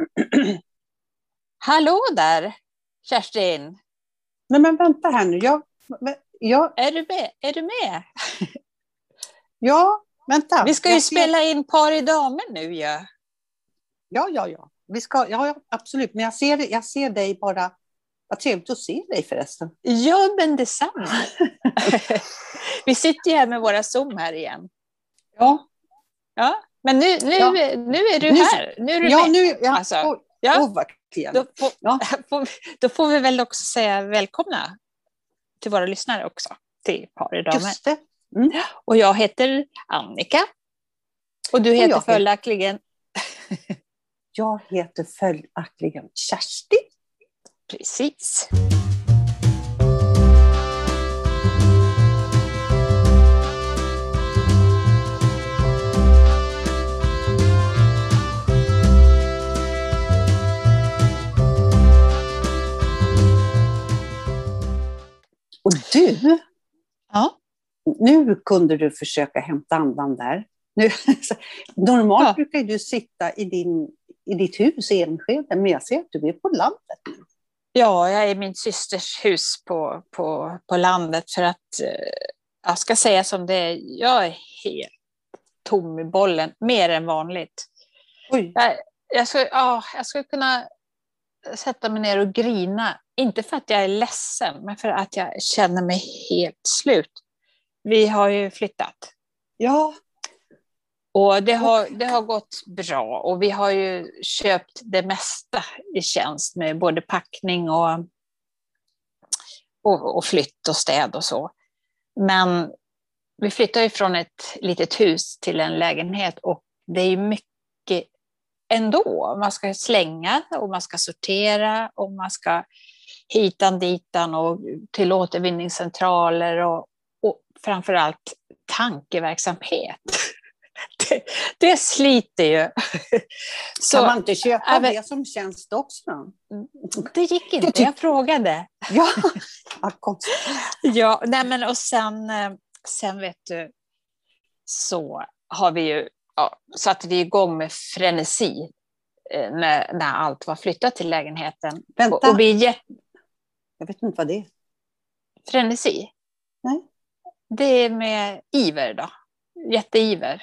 Hallå där, Kerstin! Nej men vänta här nu. Jag, jag, Är du med? Är du med? ja, vänta. Vi ska ju Jag ser- spela in Par i damer nu ju. Ja. Ja, ja, ja. Vi ska, ja, ja, absolut. Men jag ser, jag ser dig bara. Vad trevligt att se dig förresten. ja, men detsamma. Vi sitter ju här med våra Zoom här igen. Ja, Ja, men nu, nu, Ja. nu är du Nu- här. Nu är du ja med. nu... Ja, Alltså, Ja. verkligen. Då, får, Ja. då får vi väl också säga välkomna till våra lyssnare också, till Par i damer. Just det. Och jag heter Annika. Och du heter- följaktligen Jag heter följaktligen Kerstin. Precis. Du, Ja. nu kunde du försöka hämta andan där. Nu, normalt Ja. brukar du sitta i, din, i ditt hus i Enskede, men jag ser att du är på landet. Ja, jag är i min systers hus på, på, på landet för att eh, jag ska säga som det är, jag är helt tom i bollen, mer än vanligt. Oj, Jag, jag, skulle, ja, jag skulle kunna sätta mig ner och grina, inte för att jag är ledsen, men för att jag känner mig helt slut. Vi har ju flyttat ja, och det har, det har gått bra och vi har ju köpt det mesta i tjänst med både packning och, och, och flytt och städ och så. Men vi flyttar ju från ett litet hus till en lägenhet och det är ju mycket ändå. Man ska slänga och man ska sortera och man ska hitan ditan och till återvinningscentraler och, och framförallt tankeverksamhet. Det, det sliter ju. Så kan man inte köpa men- det som tjänst också? det gick inte, jag frågade. Ja. Ja, nej men och sen, eh, sen vet du, så har vi ju, ja, satte vi igång med frenesi eh, när, när allt var flyttat till lägenheten. Vänta, Och, och vi jätte, jag vet inte vad det är. frenesi. Nej. Det är med iver då, jätteiver.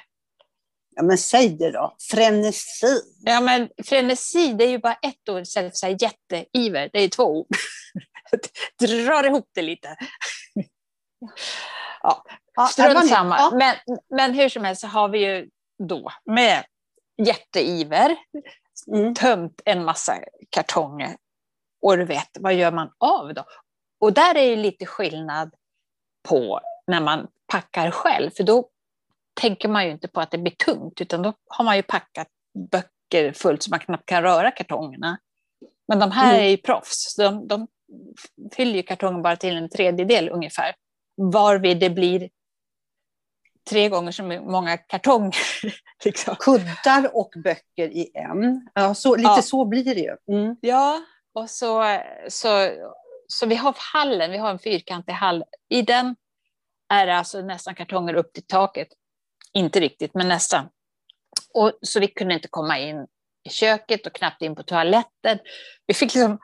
Ja, men säg det då. Frenesi. Ja, men frenesi, det är ju bara ett ord istället för jätteiver. Det är två ord. Drar ihop det lite. Ja, Ja, strunt samma. Ja, Men, men hur som helst så har vi ju då med jätteiver mm. tömt en massa kartonger. Och du vet, vad gör man av då? Och där är ju lite skillnad på när man packar själv, för då tänker man ju inte på att det blir tungt, utan då har man ju packat böcker fullt så man knappt kan röra kartongerna. Men de här Mm. är ju proffs, de, de fyller ju kartongen bara till en tredjedel ungefär, varvid det blir tre gånger så många kartonger. Liksom. Kuddar och böcker i en. Ja, så, lite Ja. så blir det ju. Mm. Ja, och så, så, så vi har hallen, vi har en fyrkantig hall. I den är det alltså nästan kartonger upp till taket. Inte riktigt, men nästan. Och, så vi kunde inte komma in i köket och knappt in på toaletten. Vi fick liksom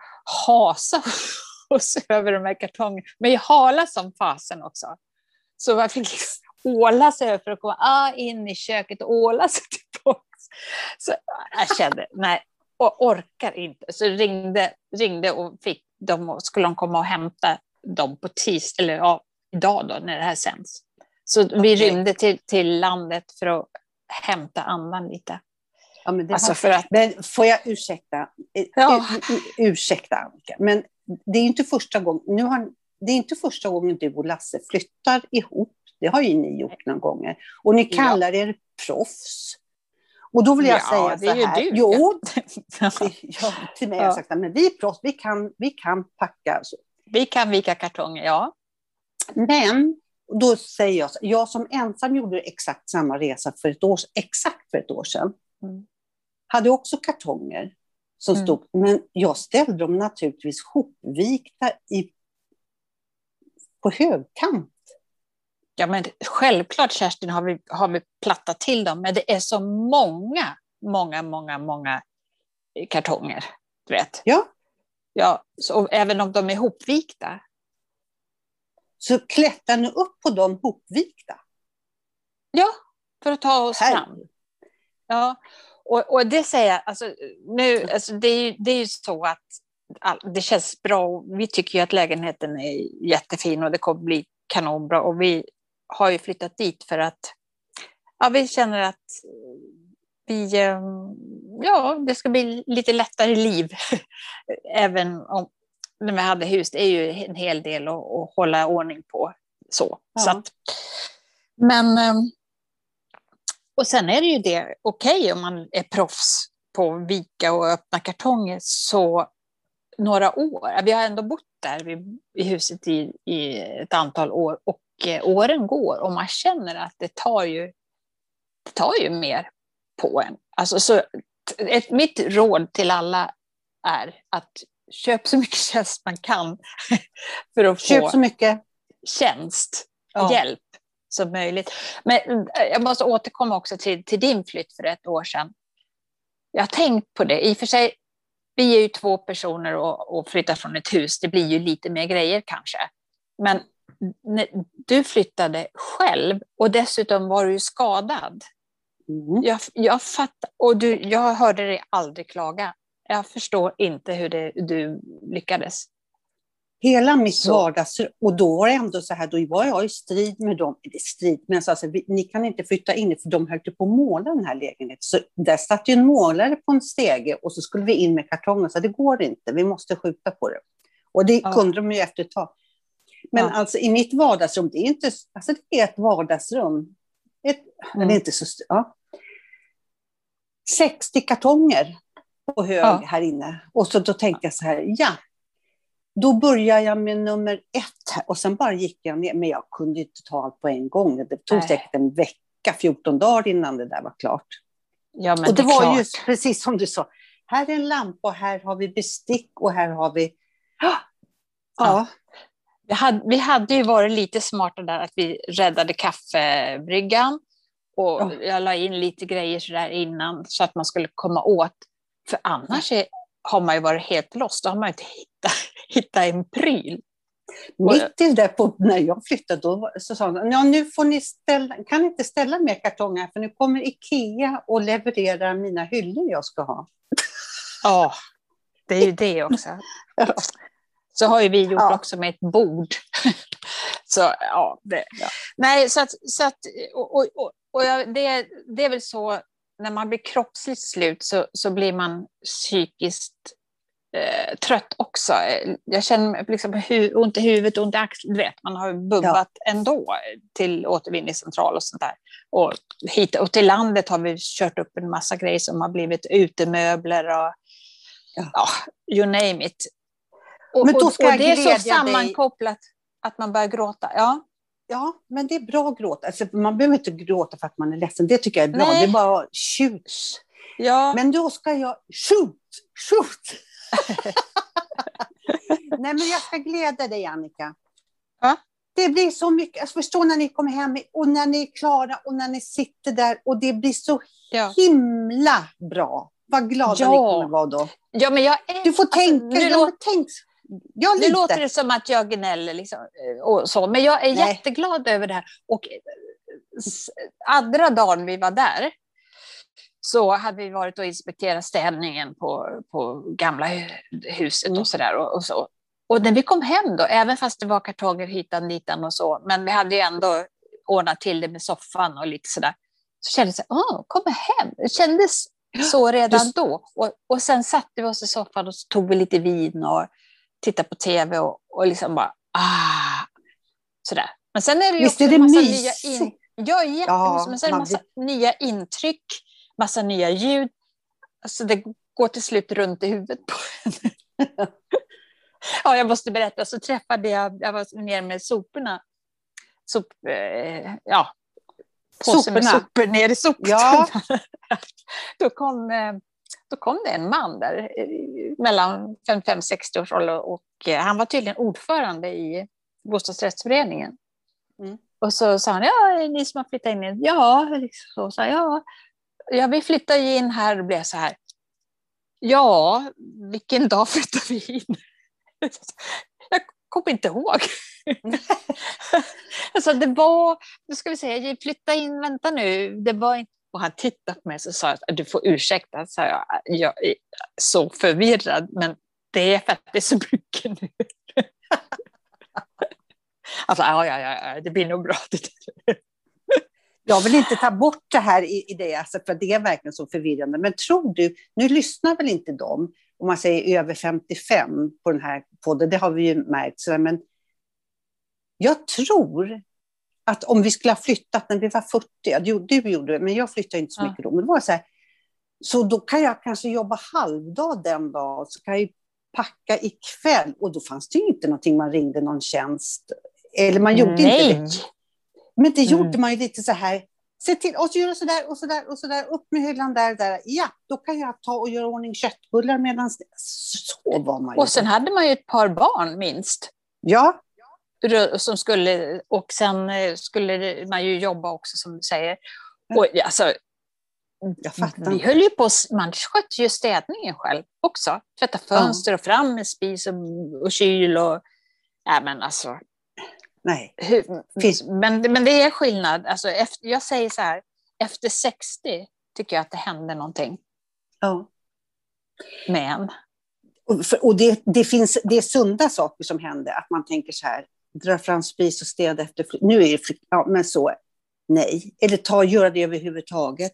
hasa oss över de här kartongerna, men jag hala som fasen också. Så man fick liksom åla sig över för att komma ah, in i köket och åla sig tillbaka. Så jag kände, nej, och orkar inte. Så ringde, ringde och fick de, skulle de komma och hämta dem på tisdag, eller ja, idag då när det här sänds. Så vi Okej. rymde till, till landet för att hämta andan lite. Ja, men Alltså för att, Men får jag ursäkta? Eh, Ja. u- Ursäkta Annika, men det är inte första gången, nu har, det är inte första gången du och Lasse flyttar ihop. Det har ju ni gjort några gånger. Och ni Ja. kallar er proffs. Och då vill jag Ja, säga det så är ju här. du. Jo, det- ja, till mig har Ja. jag sagt men vi är proffs, vi kan, vi kan packa. Vi kan vika kartonger, ja. Men då säger jag, så- jag som ensam gjorde exakt samma resa för ett år, exakt för ett år sedan, Mm. hade också kartonger som Mm. stod, men jag ställde dem naturligtvis hopvikta i, på högkant. Ja, men självklart Kerstin har vi, har vi plattat till dem, men det är så många, många, många, många kartonger. Du vet. Ja. Ja, så, även om de är hopvikta. Så klättrar ni upp på de hopvikta? Ja, för att ta oss Herre. fram. Ja, och, och det säger jag, alltså, nu, alltså, det, är ju, det är ju så att det känns bra. och Vi tycker ju att lägenheten är jättefin och det kommer bli kanonbra. Och vi har ju flyttat dit för att ja, vi känner att vi, eh, ja, det ska bli lite lättare liv. Även om när vi hade hus, det är ju en hel del att, att hålla ordning på. Så. Ja. så att, men, eh, och sen är det ju det, okej om man är proffs på att vika och öppna kartonger, så några år, vi har ändå bott där vid- i huset i, i ett antal år och eh, åren går och man känner att det tar ju, det tar ju mer på en. Alltså, så, ett, mitt råd till alla är att köp så mycket tjänst man kan för att Köp få så mycket. tjänst, Ja. hjälp som möjligt. Men eh, jag måste återkomma också till, till din flytt för ett år sedan. Jag har tänkt på det. I och för sig, vi är ju två personer och, och flyttar från ett hus. Det blir ju lite mer grejer kanske. Men du flyttade själv och dessutom var du ju skadad. Mm. Jag, jag fattar, och du, jag hörde dig aldrig klaga. Jag förstår inte hur det, du lyckades. Hela mitt Så. vardagsrum. Och då var det ändå så här, då var jag i strid med dem. Eller strid, men alltså, vi, ni kan inte flytta in för de höll på att måla den här lägenheten. Så där satt ju en målare på en stege och så skulle vi in med kartongen. Så det går inte, vi måste skjuta på det. Och det Ja. kunde de ju efter ett tag. Men Ja. alltså i mitt vardagsrum, det är inte, alltså det är ett vardagsrum. Ett, Mm. Det är inte så ja. 60 kartonger på hög Ja. här inne. Och så då tänkte jag så här, ja, då börjar jag med nummer ett och sen bara gick jag ner. Men jag kunde inte ta allt på en gång. Det tog Nej. säkert en vecka, 14 dagar innan det där var klart. Ja, men och det, är var klart. ju precis som du sa. Här är en lampa och här har vi bestick och här har vi... Ja, Ja. Vi hade, vi hade ju varit lite smarta där att vi räddade kaffebryggan. Och Ja. jag la in lite grejer så där innan så att man skulle komma åt. För annars är, har man ju varit helt lost. Då har man inte hittat, hittat en pryl. Mitt i det på, när jag flyttade då så sa de, ja, nu får ni ställa, kan inte ställa mer kartonger för nu kommer Ikea och levererar mina hyllor jag ska ha. Ja, det är ju det också. Så har ju vi gjort Ja. också med ett bord. så ja, det. Ja. Nej, så att, så att och, och, och, och det, det är väl så, när man blir kroppsligt slut så, så blir man psykiskt eh, trött också. Jag känner liksom hu, ont i huvudet, ont i axeln, du vet, man har bubbat ändå till återvinningscentral och sånt där. Och, hit, och till landet har vi kört upp en massa grejer som har blivit utemöbler och Ja. ja, you name it. Och, Men då och, ska och jag det är så dig. sammankopplat att man börjar gråta. Ja, Ja, men det är bra att gråta. Alltså, man behöver inte gråta för att man är ledsen. Det tycker jag är bra. Nej. Det är bara shoot. ja. Men då ska jag shoot, shoot. Nej, men jag ska glädja dig, Annika. Ja. Det blir så mycket. Jag förstår när ni kommer hem och när ni är klara och när ni sitter där och det blir så ja. himla bra. Vad glada Ja. ni kommer vara då. ja, men jag är... Du får alltså, tänka. nu lå- men tänk. Ja, Nu låter det som att jag gnäller, liksom, eh, och så, men jag är Nej. jätteglad över det här. Och eh, andra dagen vi var där så hade vi varit och inspekterat städningen på, på gamla hu- huset och sådär. Och, och, så. och när vi kom hem då, även fast det var kartonger hitan ditan och så, men vi hade ju ändå ordnat till det med soffan och lite sådär, så kändes det, åh, kommer hem. Det kändes så redan Du- då. Och, och sen satte vi oss i soffan och så tog vi lite vin och tittade på tv och, och liksom bara, ah, sådär. Men sen är det ju Visst också är det en massa mysigt? nya in, ja, jättemysigt. Ja, men sen är det man massa nya intryck, massa nya ljud. Alltså det går till slut runt i huvudet på en. ja, jag måste berätta, så träffade jag, jag var nere med soporna. Sop, eh, ja, påse med sopor ner i soptunnan. Ja. då, kom, eh, då kom det en man där eh, mellan 55-60 års ålder och eh, han var tydligen ordförande i bostadsrättsföreningen. Mm. Och så sa han, ja, ni som har flyttat in? Ja, liksom så sa jag, ja ja, vi flyttar ju in här och blev så här. Ja, vilken dag flyttade vi in? Jag kommer inte ihåg. alltså det var, nu ska vi se, flytta in, vänta nu, det var inte och han tittade på mig och sa att du får ursäkta, sa jag. Jag är så förvirrad, men det är för att det är så mycket nu. alltså, ja, ja, ja, det blir nog bra. Jag vill inte ta bort det här i, i det, alltså, för det är verkligen så förvirrande. Men tror du, nu lyssnar väl inte de, om man säger över 55 på den här podden, det har vi ju märkt, men jag tror att om vi skulle ha flyttat när vi var 40, du, du gjorde det, men jag flyttade inte så mycket då, men det var så här, så då kan jag kanske jobba halvdag den dagen, så kan jag packa ikväll. Och då fanns det ju inte någonting man ringde någon tjänst. Eller man gjorde Nej. inte det. Men det gjorde Mm. man ju lite så här. Se till, och så göra så där och så där och så där. Upp med hyllan där, där. Ja, då kan jag ta och göra ordning köttbullar medan... Så var man ju. Och sen hade man ju ett par barn minst. Ja, som skulle, och sen eh, skulle man ju jobba också som du säger. Och, alltså, vi höll ju på, man skötte ju städningen själv också. Tvätta fönster och fram med spis och, och kyl och... Ja, men alltså, Nej. hur, Finns- men, men det är skillnad. Alltså, efter, jag säger så här, efter 60 tycker jag att det händer någonting Ja. med en. Och, för, och det, det, finns, det är sunda saker som händer, att man tänker så här, dra fram spis och städa efter Nu är det ja men så, nej. Eller ta, göra det överhuvudtaget.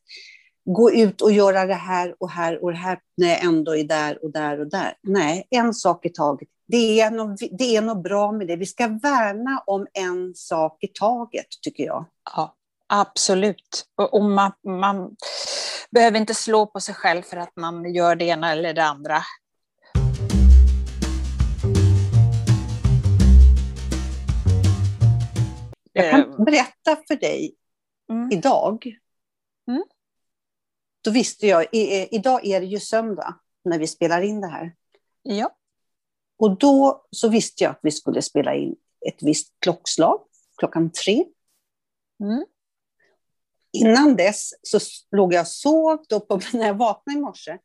Gå ut och göra det här och här och det här när jag ändå är där och där och där. Nej, en sak i taget. Det är, något, det är något bra med det. Vi ska värna om en sak i taget, tycker jag. Ja, absolut. Och, man, man behöver inte slå på sig själv för att man gör det ena eller det andra. Jag kan berätta för dig Mm. idag. Mm. Då visste jag, i, idag är det ju söndag när vi spelar in det här. Ja. Och då så visste jag att vi skulle spela in ett visst klockslag, klockan tre. Mm. Innan dess så låg jag och sov, då på, när jag vaknade i morse,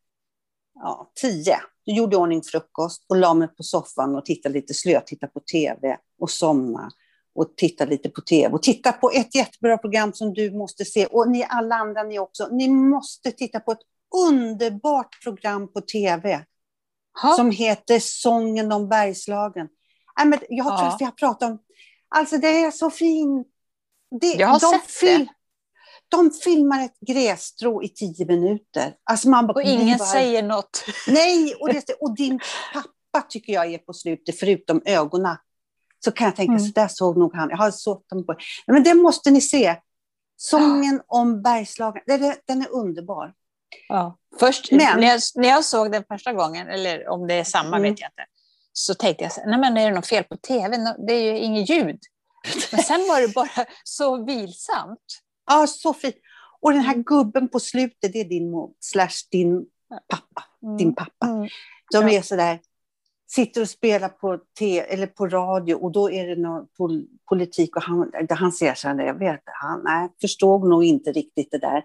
ja, tio, då gjorde jag ordning frukost och la mig på soffan och tittade lite slö, tittade på tv och somna och titta lite på tv och titta på ett jättebra program som du måste se och ni alla andra ni också. Ni måste titta på ett underbart program på tv Ha. som heter Sången om Bergslagen. Nej, men jag tror Ja. att vi har pratat om... Alltså det är så fint. Det, Jag har sett det. De filmar ett grässtrå i tio minuter. Alltså man bara, Och ingen bara- säger något. Nej, och, det, och din pappa tycker jag är på slutet, förutom ögonen. Så kan jag tänka, Mm. så där såg nog han. Jag har såg dem på. Nej, Men det måste ni se. Sången om Bergslagen, den är, den är underbar. Ja. Först, Men- när, jag, när jag såg den första gången, eller om det är samma Mm. vet jag inte, så tänkte jag, så här, nej men är det något fel på tv? Det är ju inget ljud. Men sen var det bara så vilsamt. Ja, så fint. Och den här Mm. gubben på slutet, det är din mor, slash din pappa. Mm. Din pappa. Mm. De Ja. är sådär, sitter och spelar på, te, eller på radio och då är det någon pol, politik och han, han säger så här, jag vet, han nej, förstod nog inte riktigt det där.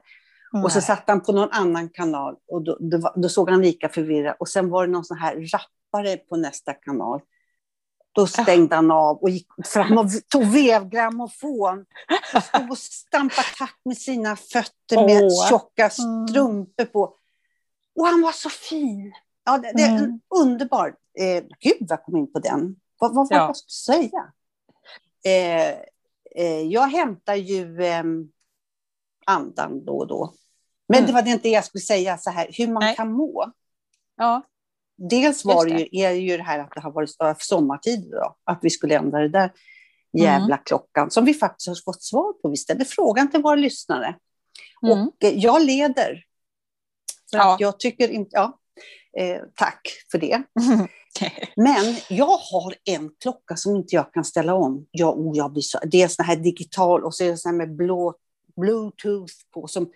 Och så Nej. satt han på någon annan kanal och då, då, då såg han lika förvirrad. Och sen var det någon sån här rappare på nästa kanal. Då stängde han av och gick fram och tog vevgrammofon. Och stod och stampade takt med sina fötter med Åh. tjocka Mm. strumpor på. Och han var så fin. Ja, det, det är en Mm. underbar. Eh, gud, vad kom in på den. Vad, vad var Ja. jag skulle säga? Eh, eh, jag hämtar ju eh, andan då och då. Men Mm. det var det inte jag skulle säga, så här, hur man Nej. kan må. Ja. Dels var det ju, är det ju det här att det har varit sommartid då, att vi skulle ändra det där jävla klockan, som vi faktiskt har fått svar på. Vi ställde frågan till våra lyssnare. Mm. Och eh, jag leder. För Ja. jag tycker inte, ja, eh, tack för det. Men jag har en klocka som inte jag kan ställa om. Jag, oh, jag blir så, det är sån här digital och så är det sån här med blå, bluetooth på. Som,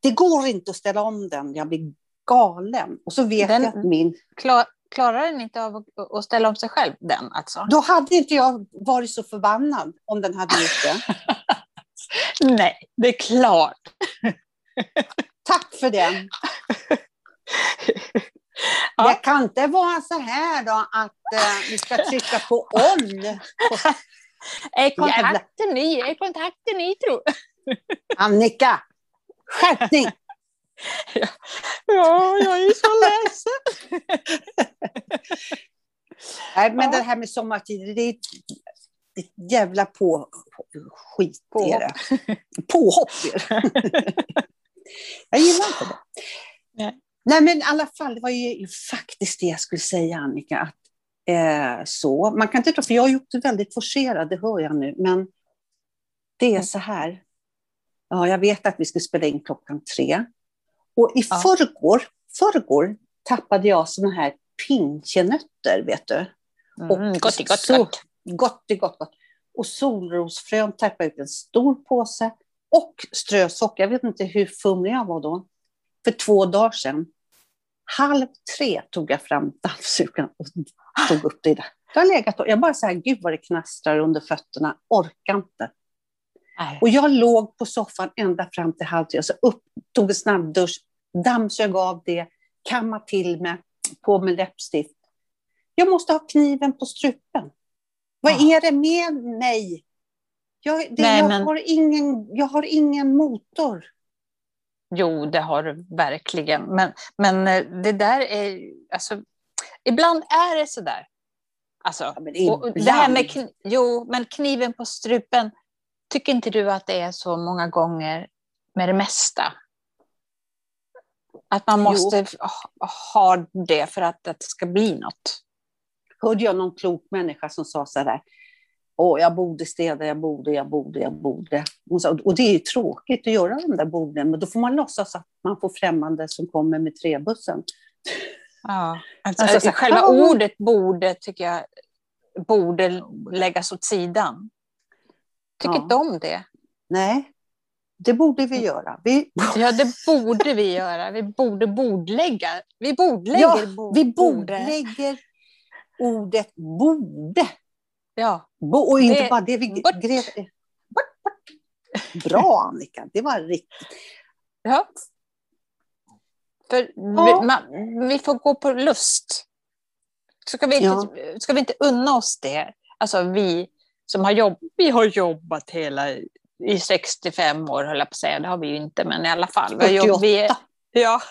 det går inte att ställa om den, jag blir galen. Och så vet Den- jag att min... Klar, klarar den inte av att, att ställa om sig själv, den alltså? Då hade inte jag varit så förbannad om den hade gjort det. Nej, det är klart. Tack för den. Ja. Det kan inte vara så här då att uh, vi ska trycka på on. är kontakten ny? Är kontakten ny, tro? Annika, skärpning! Ja. ja, jag är så ledsen. Nej, men ja. det här med sommartider, det är ett jävla på, skit Påhopp. det. Påhopp jag gillar inte det. Nej. Nej, men i alla fall, det var ju faktiskt det jag skulle säga, Annika. Att, eh, så. Man kan inte tro, för jag har gjort det väldigt forcerat, det hör jag nu, men det är så här. Ja, jag vet att vi skulle spela in klockan tre. Och i ja. förrgår, förrgår tappade jag såna här pinchenötter, vet du. Mm, och gott, gott, så, gott. Gott, gott, gott. Och solrosfrön tappade ut en stor påse och strösocker. Jag vet inte hur fumlig jag var då. För två dagar sedan. Halv tre tog jag fram dammsugaren och tog upp det där. Det har legat jag bara så här, gud vad det knastrar under fötterna, orkar inte. Nej. Och jag låg på soffan ända fram till halv tre, så upp, tog en snabbdusch, dammsög av det, kammade till mig, på med läppstift. Jag måste ha kniven på strupen. Vad ja. är det med mig? Jag, det, Nej, jag, men... har ingen, jag har ingen motor. Jo, det har du verkligen. Men, men eh, det där är... Alltså, ibland är det så där. Alltså, ja, men det här med jo, men kniven på strupen. Tycker inte du att det är så många gånger med det mesta? Att man måste jo. ha det för att det ska bli något. Hörde jag någon klok människa som sa så här, Åh, jag borde städa, jag borde, jag borde, jag borde. Och det är ju tråkigt att göra de där borden, men då får man låtsas att man får främmande som kommer med trebussen. Ja, alltså, alltså, alltså själva ja. ordet borde tycker jag borde läggas åt sidan. Tycker ja. inte om det. Nej, det borde vi göra. Vi... Ja, det borde vi göra. Vi borde bordlägga. Vi bordlägger ja, vi bordlägger ordet borde. Ja. Och inte det... bara det, vi grev... Bra Annika, det var riktigt. Ja. För ja. Vi, man, vi får gå på lust. Ska vi, inte, ja. ska vi inte unna oss det? Alltså vi som har, jobb, vi har jobbat hela i 65 år, höll jag på att säga. Det har vi ju inte, men i alla fall. 48. Vi, ja,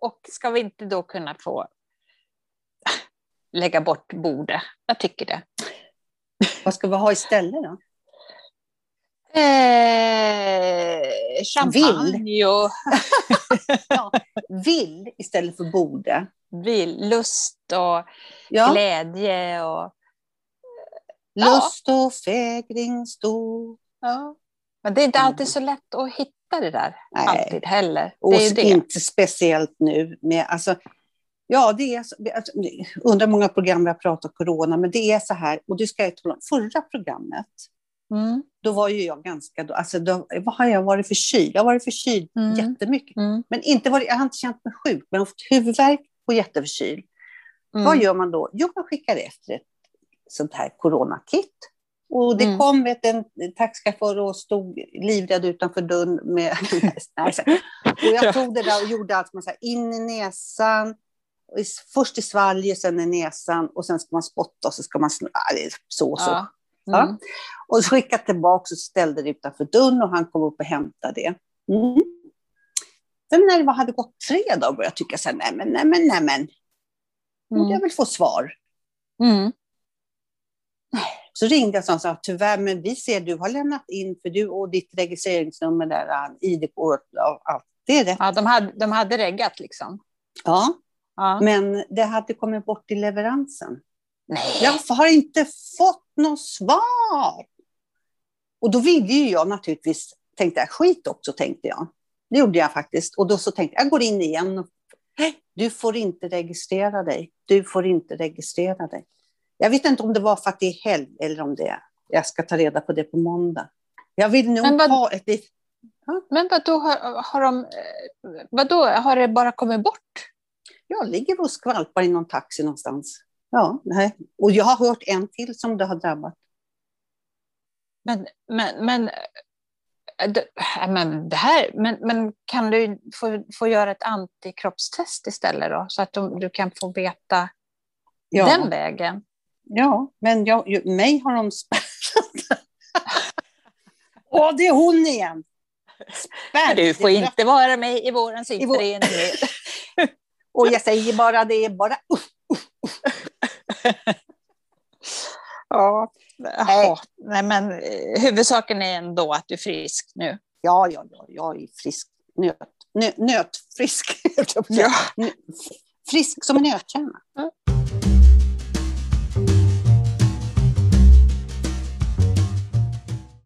och ska vi inte då kunna få lägga bort bordet? Jag tycker det. Vad ska vi ha istället då? Eh, champagne vill. och... ja, vill istället för borde. Vill, lust och ja. glädje och... Lust och fägring stor. Ja. Men det är inte alltid så lätt att hitta det där. Nej. Alltid heller. och inte speciellt nu. Med, alltså, Ja, det är, alltså, undrar många program vi har pratat om corona, men det är så här, och du ska ju tala om, förra programmet, mm. då var ju jag ganska, alltså då, vad har jag varit förkyld? Jag har varit förkyld mm. jättemycket, mm. men inte varit, jag har inte känt mig sjuk, men jag har fått huvudvärk och jätteförkyld. Mm. Vad gör man då? Jo, man skickar efter ett sånt här coronakit. Och det mm. kom vet, en taxichaufför och stod livrädd utanför dörren med... och jag tog det där och gjorde allt, man, så här, in i näsan, först i svalget, sen i näsan och sen ska man spotta och så ska man snurra. Så, så. Ja. Mm. Ja. Och så skickade tillbaka och ställde det utanför dörren och han kom upp och hämtade det. Mm. Sen när det hade gått tre dagar började jag tycka så här, nej men, nej men, nej men. Borde mm. jag väl få svar. Mm. Så ringde jag och sa, tyvärr, men vi ser du har lämnat in, för du och ditt registreringsnummer där, ID-kort och allt. Det är rätt. Ja, de hade, de hade reggat liksom. Ja. Ja. Men det hade kommit bort i leveransen. Nej. Jag har inte fått något svar. Och då ville ju jag naturligtvis, tänkte jag, skit också tänkte jag. Det gjorde jag faktiskt. Och då så tänkte jag, jag går in igen. Du får inte registrera dig. Du får inte registrera dig. Jag vet inte om det var för att det är helg eller om det är, jag ska ta reda på det på måndag. Jag vill nog vad, ha ett litet... Men vadå, har, har, de, eh, vadå, har det bara kommit bort? Jag ligger och skvalpar i någon taxi någonstans. Ja, nej. Och jag har hört en till som det har drabbat. Men, men, men men, det här, men, men kan du få, få göra ett antikroppstest istället då? Så att de, du kan få veta ja. den vägen? Ja, men jag, mig har de spärrat. Åh, det är hon igen! Spärr. Du får inte vara med i vår syntförening. Och jag säger bara det, bara uff, uff, uff. Ja, Nej. Nej, men eh, huvudsaken är ändå att du är frisk nu. Ja, ja, ja jag är frisk. Nöt, nö, nötfrisk. ja. Frisk som en nötkärna. Mm.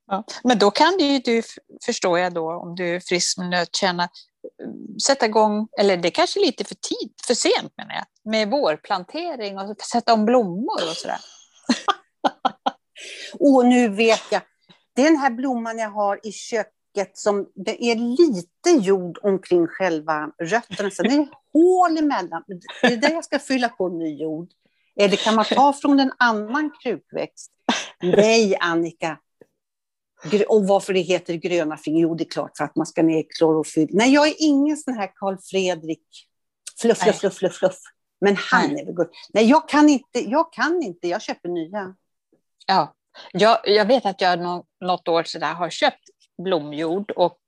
Ja. Men då kan du ju, du, förstår jag då, om du är frisk med nötkärna, sätta igång, eller det är kanske är lite för tid, för sent menar jag, med vårplantering och sätta om blommor och sådär. Och nu vet jag, det är den här blomman jag har i köket som det är lite jord omkring själva rötterna. Sen är det hål emellan. Det är där jag ska fylla på ny jord. Eller kan man ta från en annan krukväxt? Nej, Annika. Och varför det heter gröna fingrar? Jo, det är klart för att man ska ner i klorofyll. Nej, jag är ingen sån här Karl Fredrik. Fluff, fluff, fluff, fluff, fluff. Men han Nej. är väl god. Nej, jag kan inte. Jag kan inte. Jag köper nya. Ja, jag, jag vet att jag något år sådär har köpt blomjord och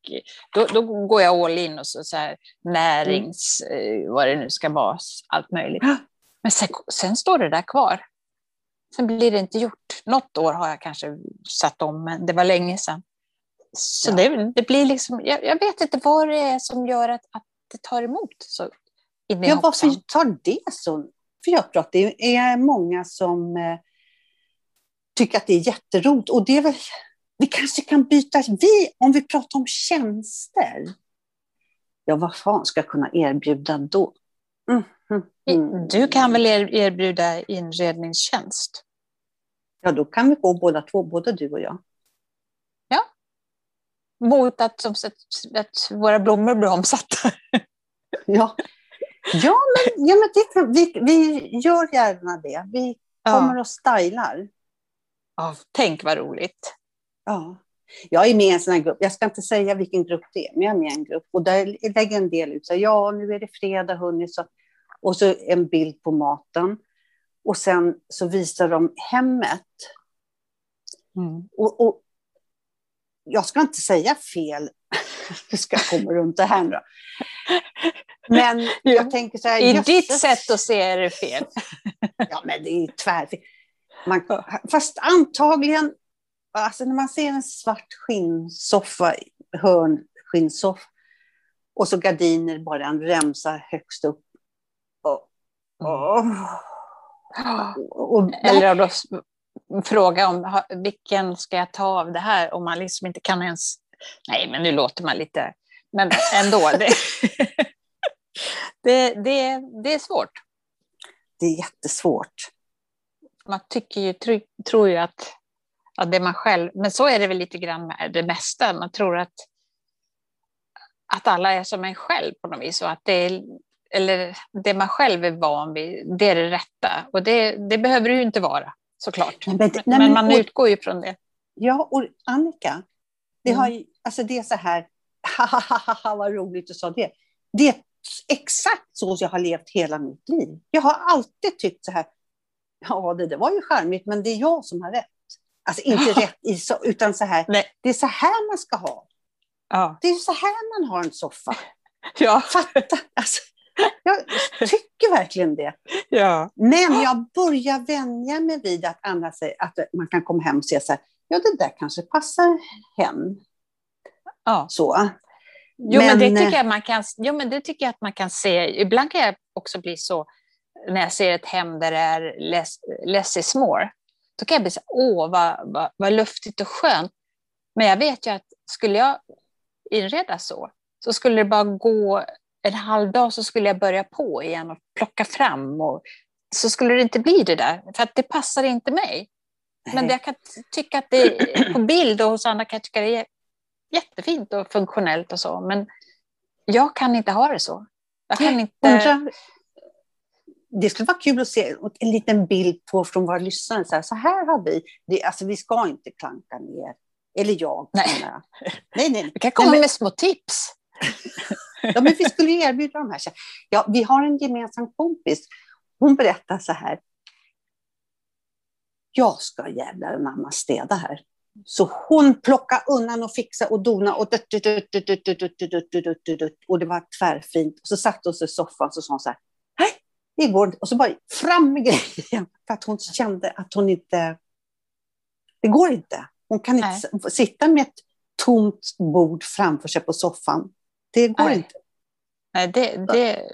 då, då går jag all in och så, så här, närings, mm. vad det nu ska vara, allt möjligt. Men sen, sen, står det där kvar. Sen blir det inte gjort. Något år har jag kanske satt om, men det var länge sedan. Så ja. det, det, blir liksom, jag, jag, vet inte vad det är som gör att, att det tar emot så Ja, varför tar det så? För jag att det är många som eh, tycker att det är jätteroligt. Och det är väl, vi kanske kan byta, vi, om vi pratar om tjänster, ja vad fan ska jag kunna erbjuda då? Mm, mm. Du kan väl erbjuda inredningstjänst? Ja, då kan vi gå båda två, både du och jag. Ja, mot att, som sagt, att våra blommor blir omsatta. ja, ja men, ja, men det vi, vi gör gärna det. Vi kommer ja. och stylar. Ja, tänk vad roligt. Ja. Jag är med i en sån här grupp. Jag ska inte säga vilken grupp det är, men jag är med i en grupp. Och där lägger en del ut så ja, nu är det fredag, hörni. Så, och så en bild på maten. Och sen så visar de hemmet. Mm. Och, och, jag ska inte säga fel, du ska komma runt det här nu. Men jag tänker så här... I jösses. ditt sätt att se är det fel. ja, men det är tvärfel. Man, fast antagligen, alltså när man ser en svart skinnsoffa, hörnskinnsoffa, och så gardiner, bara en remsa högst upp. Och, och, och, Eller då fråga om vilken ska jag ta av det här, om man liksom inte kan ens... Nej, men nu låter man lite... Men ändå. Det, det, det, det är svårt. Det är jättesvårt man tycker ju, tro, tror ju att, att det man själv, men så är det väl lite grann med det mesta, man tror att, att alla är som en själv på något vis och att det är, eller det man själv är van vid, det är det rätta. Och det, det behöver det ju inte vara såklart. Nej, men, nej, men, man och, utgår ju från det. Ja, och Annika, det, har ju, alltså det är så här, ha vad roligt du sa det. Det är exakt så jag har levt hela mitt liv. Jag har alltid tyckt så här, ja, det, det var ju charmigt, men det är jag som har rätt. Alltså inte rätt, i, utan så här, Nej. det är så här man ska ha. Ja. Det är så här man har en soffa. Ja. Fatta, alltså, jag tycker verkligen det. Ja. Men jag börjar vänja mig vid att andra säger att man kan komma hem och se så här, ja det där kanske passar hem. Ja. Så. Jo, men, men det tycker jag man kan, jo, men det tycker jag att man kan se. Ibland kan jag också bli så när jag ser ett hem där det är less, less is more, då kan jag bli så åh vad, vad, vad luftigt och skönt. Men jag vet ju att skulle jag inreda så, så skulle det bara gå en halv dag så skulle jag börja på igen och plocka fram. Och, så skulle det inte bli det där, för att det passar inte mig. Men jag kan tycka att det på bild och hos andra kan jag tycka det är jättefint och funktionellt och så, men jag kan inte ha det så. Jag kan inte... Det skulle vara kul att se en liten bild på från våra lyssnare. Så här, så här har vi, det, alltså vi ska inte klanka ner Eller jag. Nej. nej, nej. Vi kan komma Nej, men- med små tips. Ja, men vi skulle ju erbjuda de här. Ja, vi har en gemensam kompis. Hon berättar så här. Jag ska jävlar anamma städa här. Så hon plockade undan och fixade och dona och, dutt, dutt, dutt, dutt, dutt, dutt, dutt, dutt, dutt, dutt, dutt, dutt. och det var tvärfint. Och så satt hon sig i soffan och sa hon så här. Nej, det går inte. Och så bara fram med grejen. För att hon kände att hon inte... Det går inte. Hon kan inte s- sitta med ett tomt bord framför sig på soffan. Det går Nej. inte. Nej, det, det...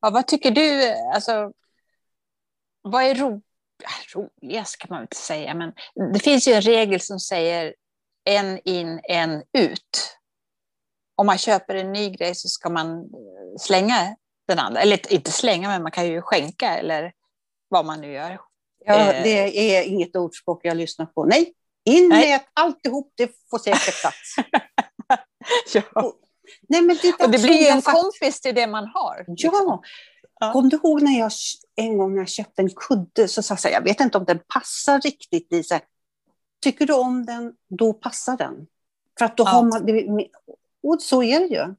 Ja, vad tycker du? Alltså, vad är ro... roligast kan man inte säga, men det finns ju en regel som säger en in, en ut. Om man köper en ny grej så ska man eh, slänga den andra. Eller inte slänga, men man kan ju skänka eller vad man nu gör. Ja, Eh. det är inget ordspråk jag lyssnar på. Nej, in med alltihop, det får säkert plats. Ja. Nej, men det, Och det blir ju en kompis till det man har. liksom. Ja. Ja. Kom du ihåg när jag en gång när jag köpte en kudde så sa jag jag vet inte om den passar riktigt i så här, Tycker du om den, då passar den. För att då Ja. har man, det, och så är det ju.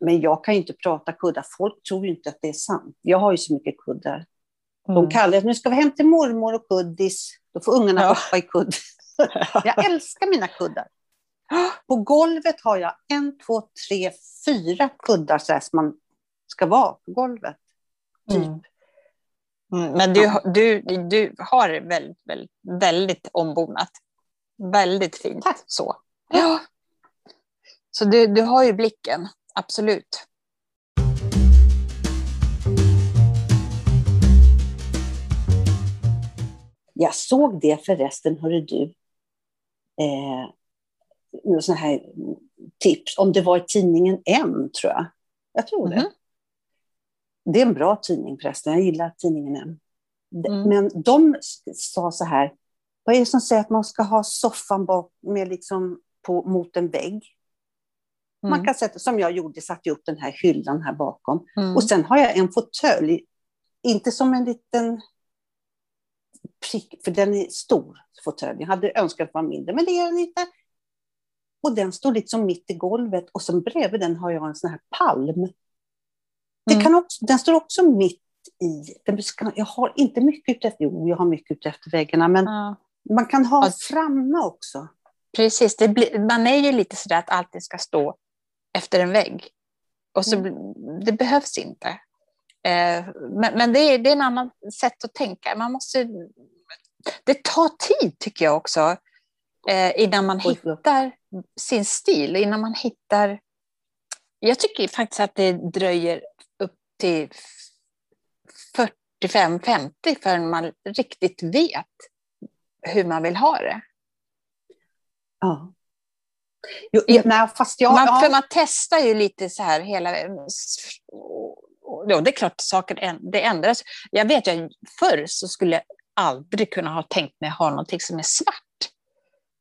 Men jag kan ju inte prata kuddar, folk tror ju inte att det är sant. Jag har ju så mycket kuddar. De Mm. kallar nu ska vi hem till mormor och kuddis. Då får ungarna Ja. hoppa i kudd. Jag älskar mina kuddar. På golvet har jag en, två, tre, fyra kuddar så som man ska vara på golvet. Typ. Mm. Mm, men du, du, du har väldigt, väldigt, väldigt ombonat. Väldigt fint. Tack. Så, ja. så du, du har ju blicken, absolut. Jag såg det förresten, hörru du. Eh, någon sån här tips, om det var i tidningen M, tror jag. Jag tror det. Mhm. Det är en bra tidning förresten, jag gillar tidningen M. Mm. Men de sa så här, vad är det som säger att man ska ha soffan bak med liksom på, mot en vägg? Man Mm. kan sätta, som jag gjorde, satte upp den här hyllan här bakom. Mm. Och sen har jag en fåtölj, inte som en liten prick, för den är stor, fåtölj. Jag hade önskat att den var mindre, men det är den inte. Och den står liksom mitt i golvet och sen bredvid den har jag en sån här palm. Det Mm. kan också, den står också mitt i. Den ska, jag har inte mycket ute efter, jo jag har mycket ute efter väggarna, men Ja, man kan ha Ja. framme också. precis, blir, man är ju lite sådär att allting ska stå efter en vägg. Och så, Mm. Det behövs inte. Eh, men men det, är, det är en annan sätt att tänka. Man måste, det tar tid tycker jag också. Eh, innan man hittar sin stil. Innan man hittar... Jag tycker faktiskt att det dröjer upp till 45-50 förrän man riktigt vet hur man vill ha det. Ja. Jo, ja, nej, fast jag, Man, ja. För man testar ju lite så här hela... Ja, det är klart saker det ändras. Jag vet ju att förr så skulle jag aldrig kunna ha tänkt mig ha någonting som är svart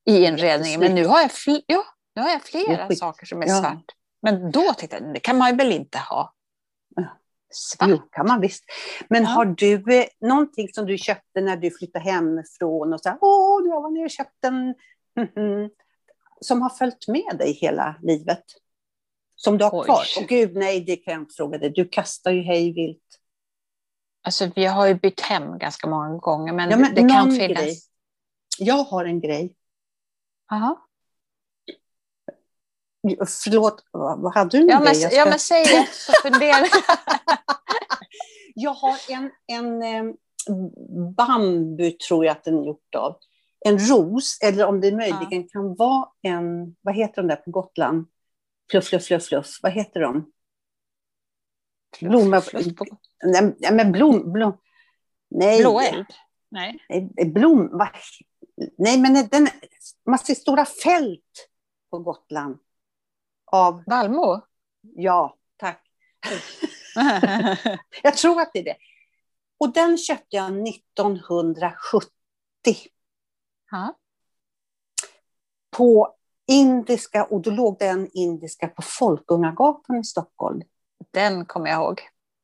i en redning. Men nu har jag, fl- ja, nu har jag flera skit. saker som är Ja. svart. Men då tänkte jag, det kan man väl inte ha. Ja. Svart? Jo, kan man visst. Men Ja. har du eh, någonting som du köpte när du flyttade hemifrån och här, åh, jag var nere och köpte en, mhm", som har följt med dig hela livet? Som du har Oj. kvar? Och gud, nej, det kan jag inte fråga dig. Du kastar ju hej vilt. Alltså, vi har ju bytt hem ganska många gånger, men, Ja, men det kan finnas. grej. Jag har en grej. Aha. Förlåt, vad vad hade du en Ja, men? Jag, ja, ska- men säg det, så funderar jag har en, en eh, bambu, tror jag att den är gjort av. En ros, eller om det möjligen kan vara en, vad heter de där på Gotland? Fluff, fluff, fluff, fluff. Vad heter de? Blomma, nej, nej, men blom, blom. Nej, Blåeld? Nej. nej, blom, vad, nej, men den, man ser stora fält på Gotland. Av, Vallmo? ja, tack. Jag tror att det är det. Och den köpte jag 1970 ja. på Indiska, och då låg den Indiska på Folkungagatan i Stockholm. Den kommer jag ihåg.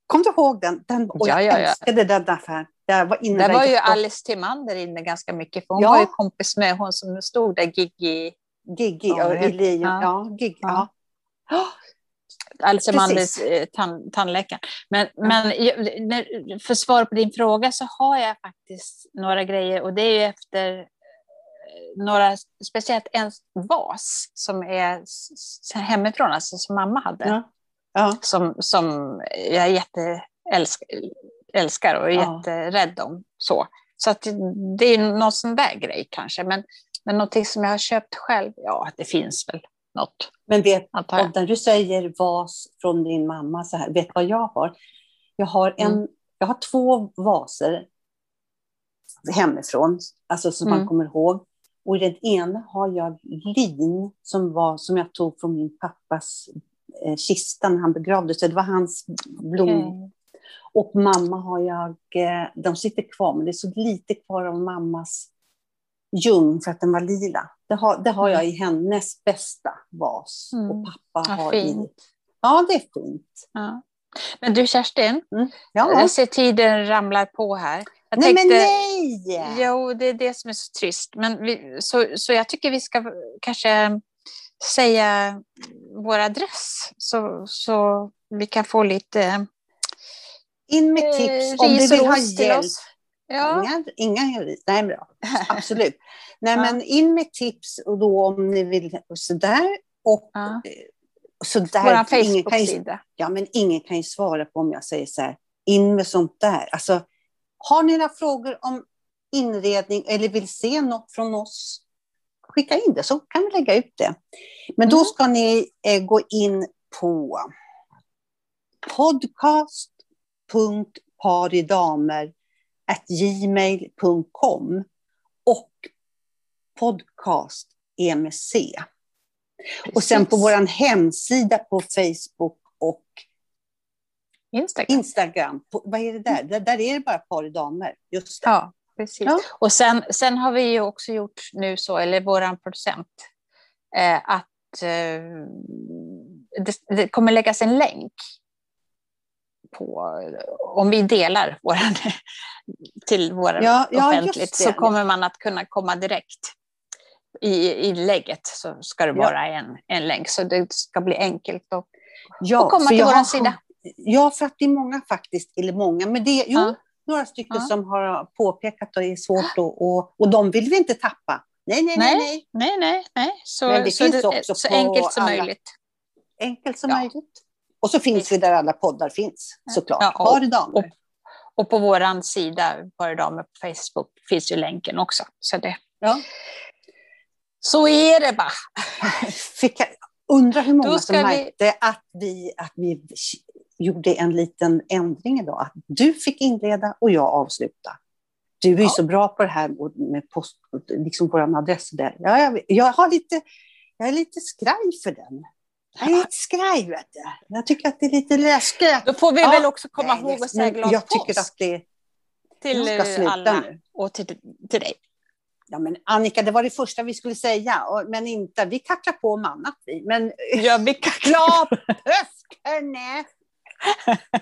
Kom du ihåg den? den och Ja, jag ja, ja. älskade den affären. Där var, inne Där var ju Alice Timander inne ganska mycket, för hon Ja. var ju kompis med hon som stod där, Gigi, Gigi, Ja, ja, jag- i Lejon. ja. Ja, Gigi, Ja. ja. Alice. Timanders eh, tan, tandläkaren. Men, men jag- när- för svar på din fråga så har jag faktiskt några grejer och det är ju efter eh, några, speciellt en vas som är hemifrån, alltså som mamma hade. Ja. Ja. som, som jag jätteälskar älskar och är Ja. jätterädd om. Så, så att det är någon sån där grej kanske. Men, men någonting som jag har köpt själv, ja det finns väl något. Men vet, när du säger vas från din mamma, så här, vet vad jag har? Jag har, en, Mm. jag har två vaser hemifrån, alltså som man Mm. kommer ihåg. Och i den ena har jag lin som, var, som jag tog från min pappas eh, kista när han begravde sig. Det var hans blom. Och mamma har jag, eh, de sitter kvar, men det är så lite kvar av mammas ljung för att den var lila. Det har, det har jag i hennes bästa vas. Mm. Och pappa Ja, har i... fint. Ja, det är fint. Ja. Men du Kerstin, Ja. jag ser tiden ramlar på här. Jag Nej, tänkte, men nej! Jo, det är det som är så trist. Men vi, så, så jag tycker vi ska kanske säga vår adress så, så vi kan få lite In med eh, tips om du vill ha hjälp. Ja. Inga, inga. Nej, bra. Absolut. Nej, Ja. men in med tips och då om ni vill sådär. Och Ja. eh, sådär. Vår Facebook-sida. Ja, men ingen kan ju svara på om jag säger så här, in med sånt där. Alltså, har ni några frågor om inredning eller vill se något från oss, skicka in det så kan vi lägga ut det. Men då Mm. ska ni eh, gå in på podcast.paridamer.gmail.com och podcast är med C. Och sen på vår hemsida på Facebook och Instagram. Instagram, på, vad är det där? där? Där är det bara par damer. Just det. Ja, precis. Ja. Och sen, sen har vi ju också gjort nu så, eller våran producent, eh, att eh, det, det kommer läggas en länk på, om vi delar våran, till våran Ja, ja, offentligt, det. så kommer man att kunna komma direkt. I, I lägget så ska det Ja. vara en, en länk, så det ska bli enkelt att Ja, komma till vår sida. Ja, för att det är många faktiskt, eller många, men det jo, Ja. några stycken Ja. som har påpekat att det är svårt och, och, och de vill vi inte tappa. Nej, nej, nej, Nej. nej. Nej, nej. Så, Men det så, finns också så enkelt som alla- möjligt. Enkelt som Ja. möjligt. Och så finns vi där alla poddar finns, såklart. Ja, och- Par och damer. Och på vår sida, Bara damer på Facebook, finns ju länken också. Så, det, Ja. så är det bara. Fick jag, undrar hur många som ska vi- märkte att vi, att vi gjorde en liten ändring idag. Att du fick inleda och jag avsluta. Du är Ja. så bra på det här med post, liksom vår adress där. Ja, jag, jag, har lite, jag är lite skraj för den. Jag är lite skraj, vet du. Jag tycker att det är lite läskigt. Då får vi Ja, väl också komma Nej, ihåg att säga glad Jag tycker påsk att det... till ska sluta alla nu. och till, till dig. Ja, men Annika, det var det första vi skulle säga, men inte. Vi kacklar på om annat. Vi. Men Ja, vi kan glad påsk, hörni!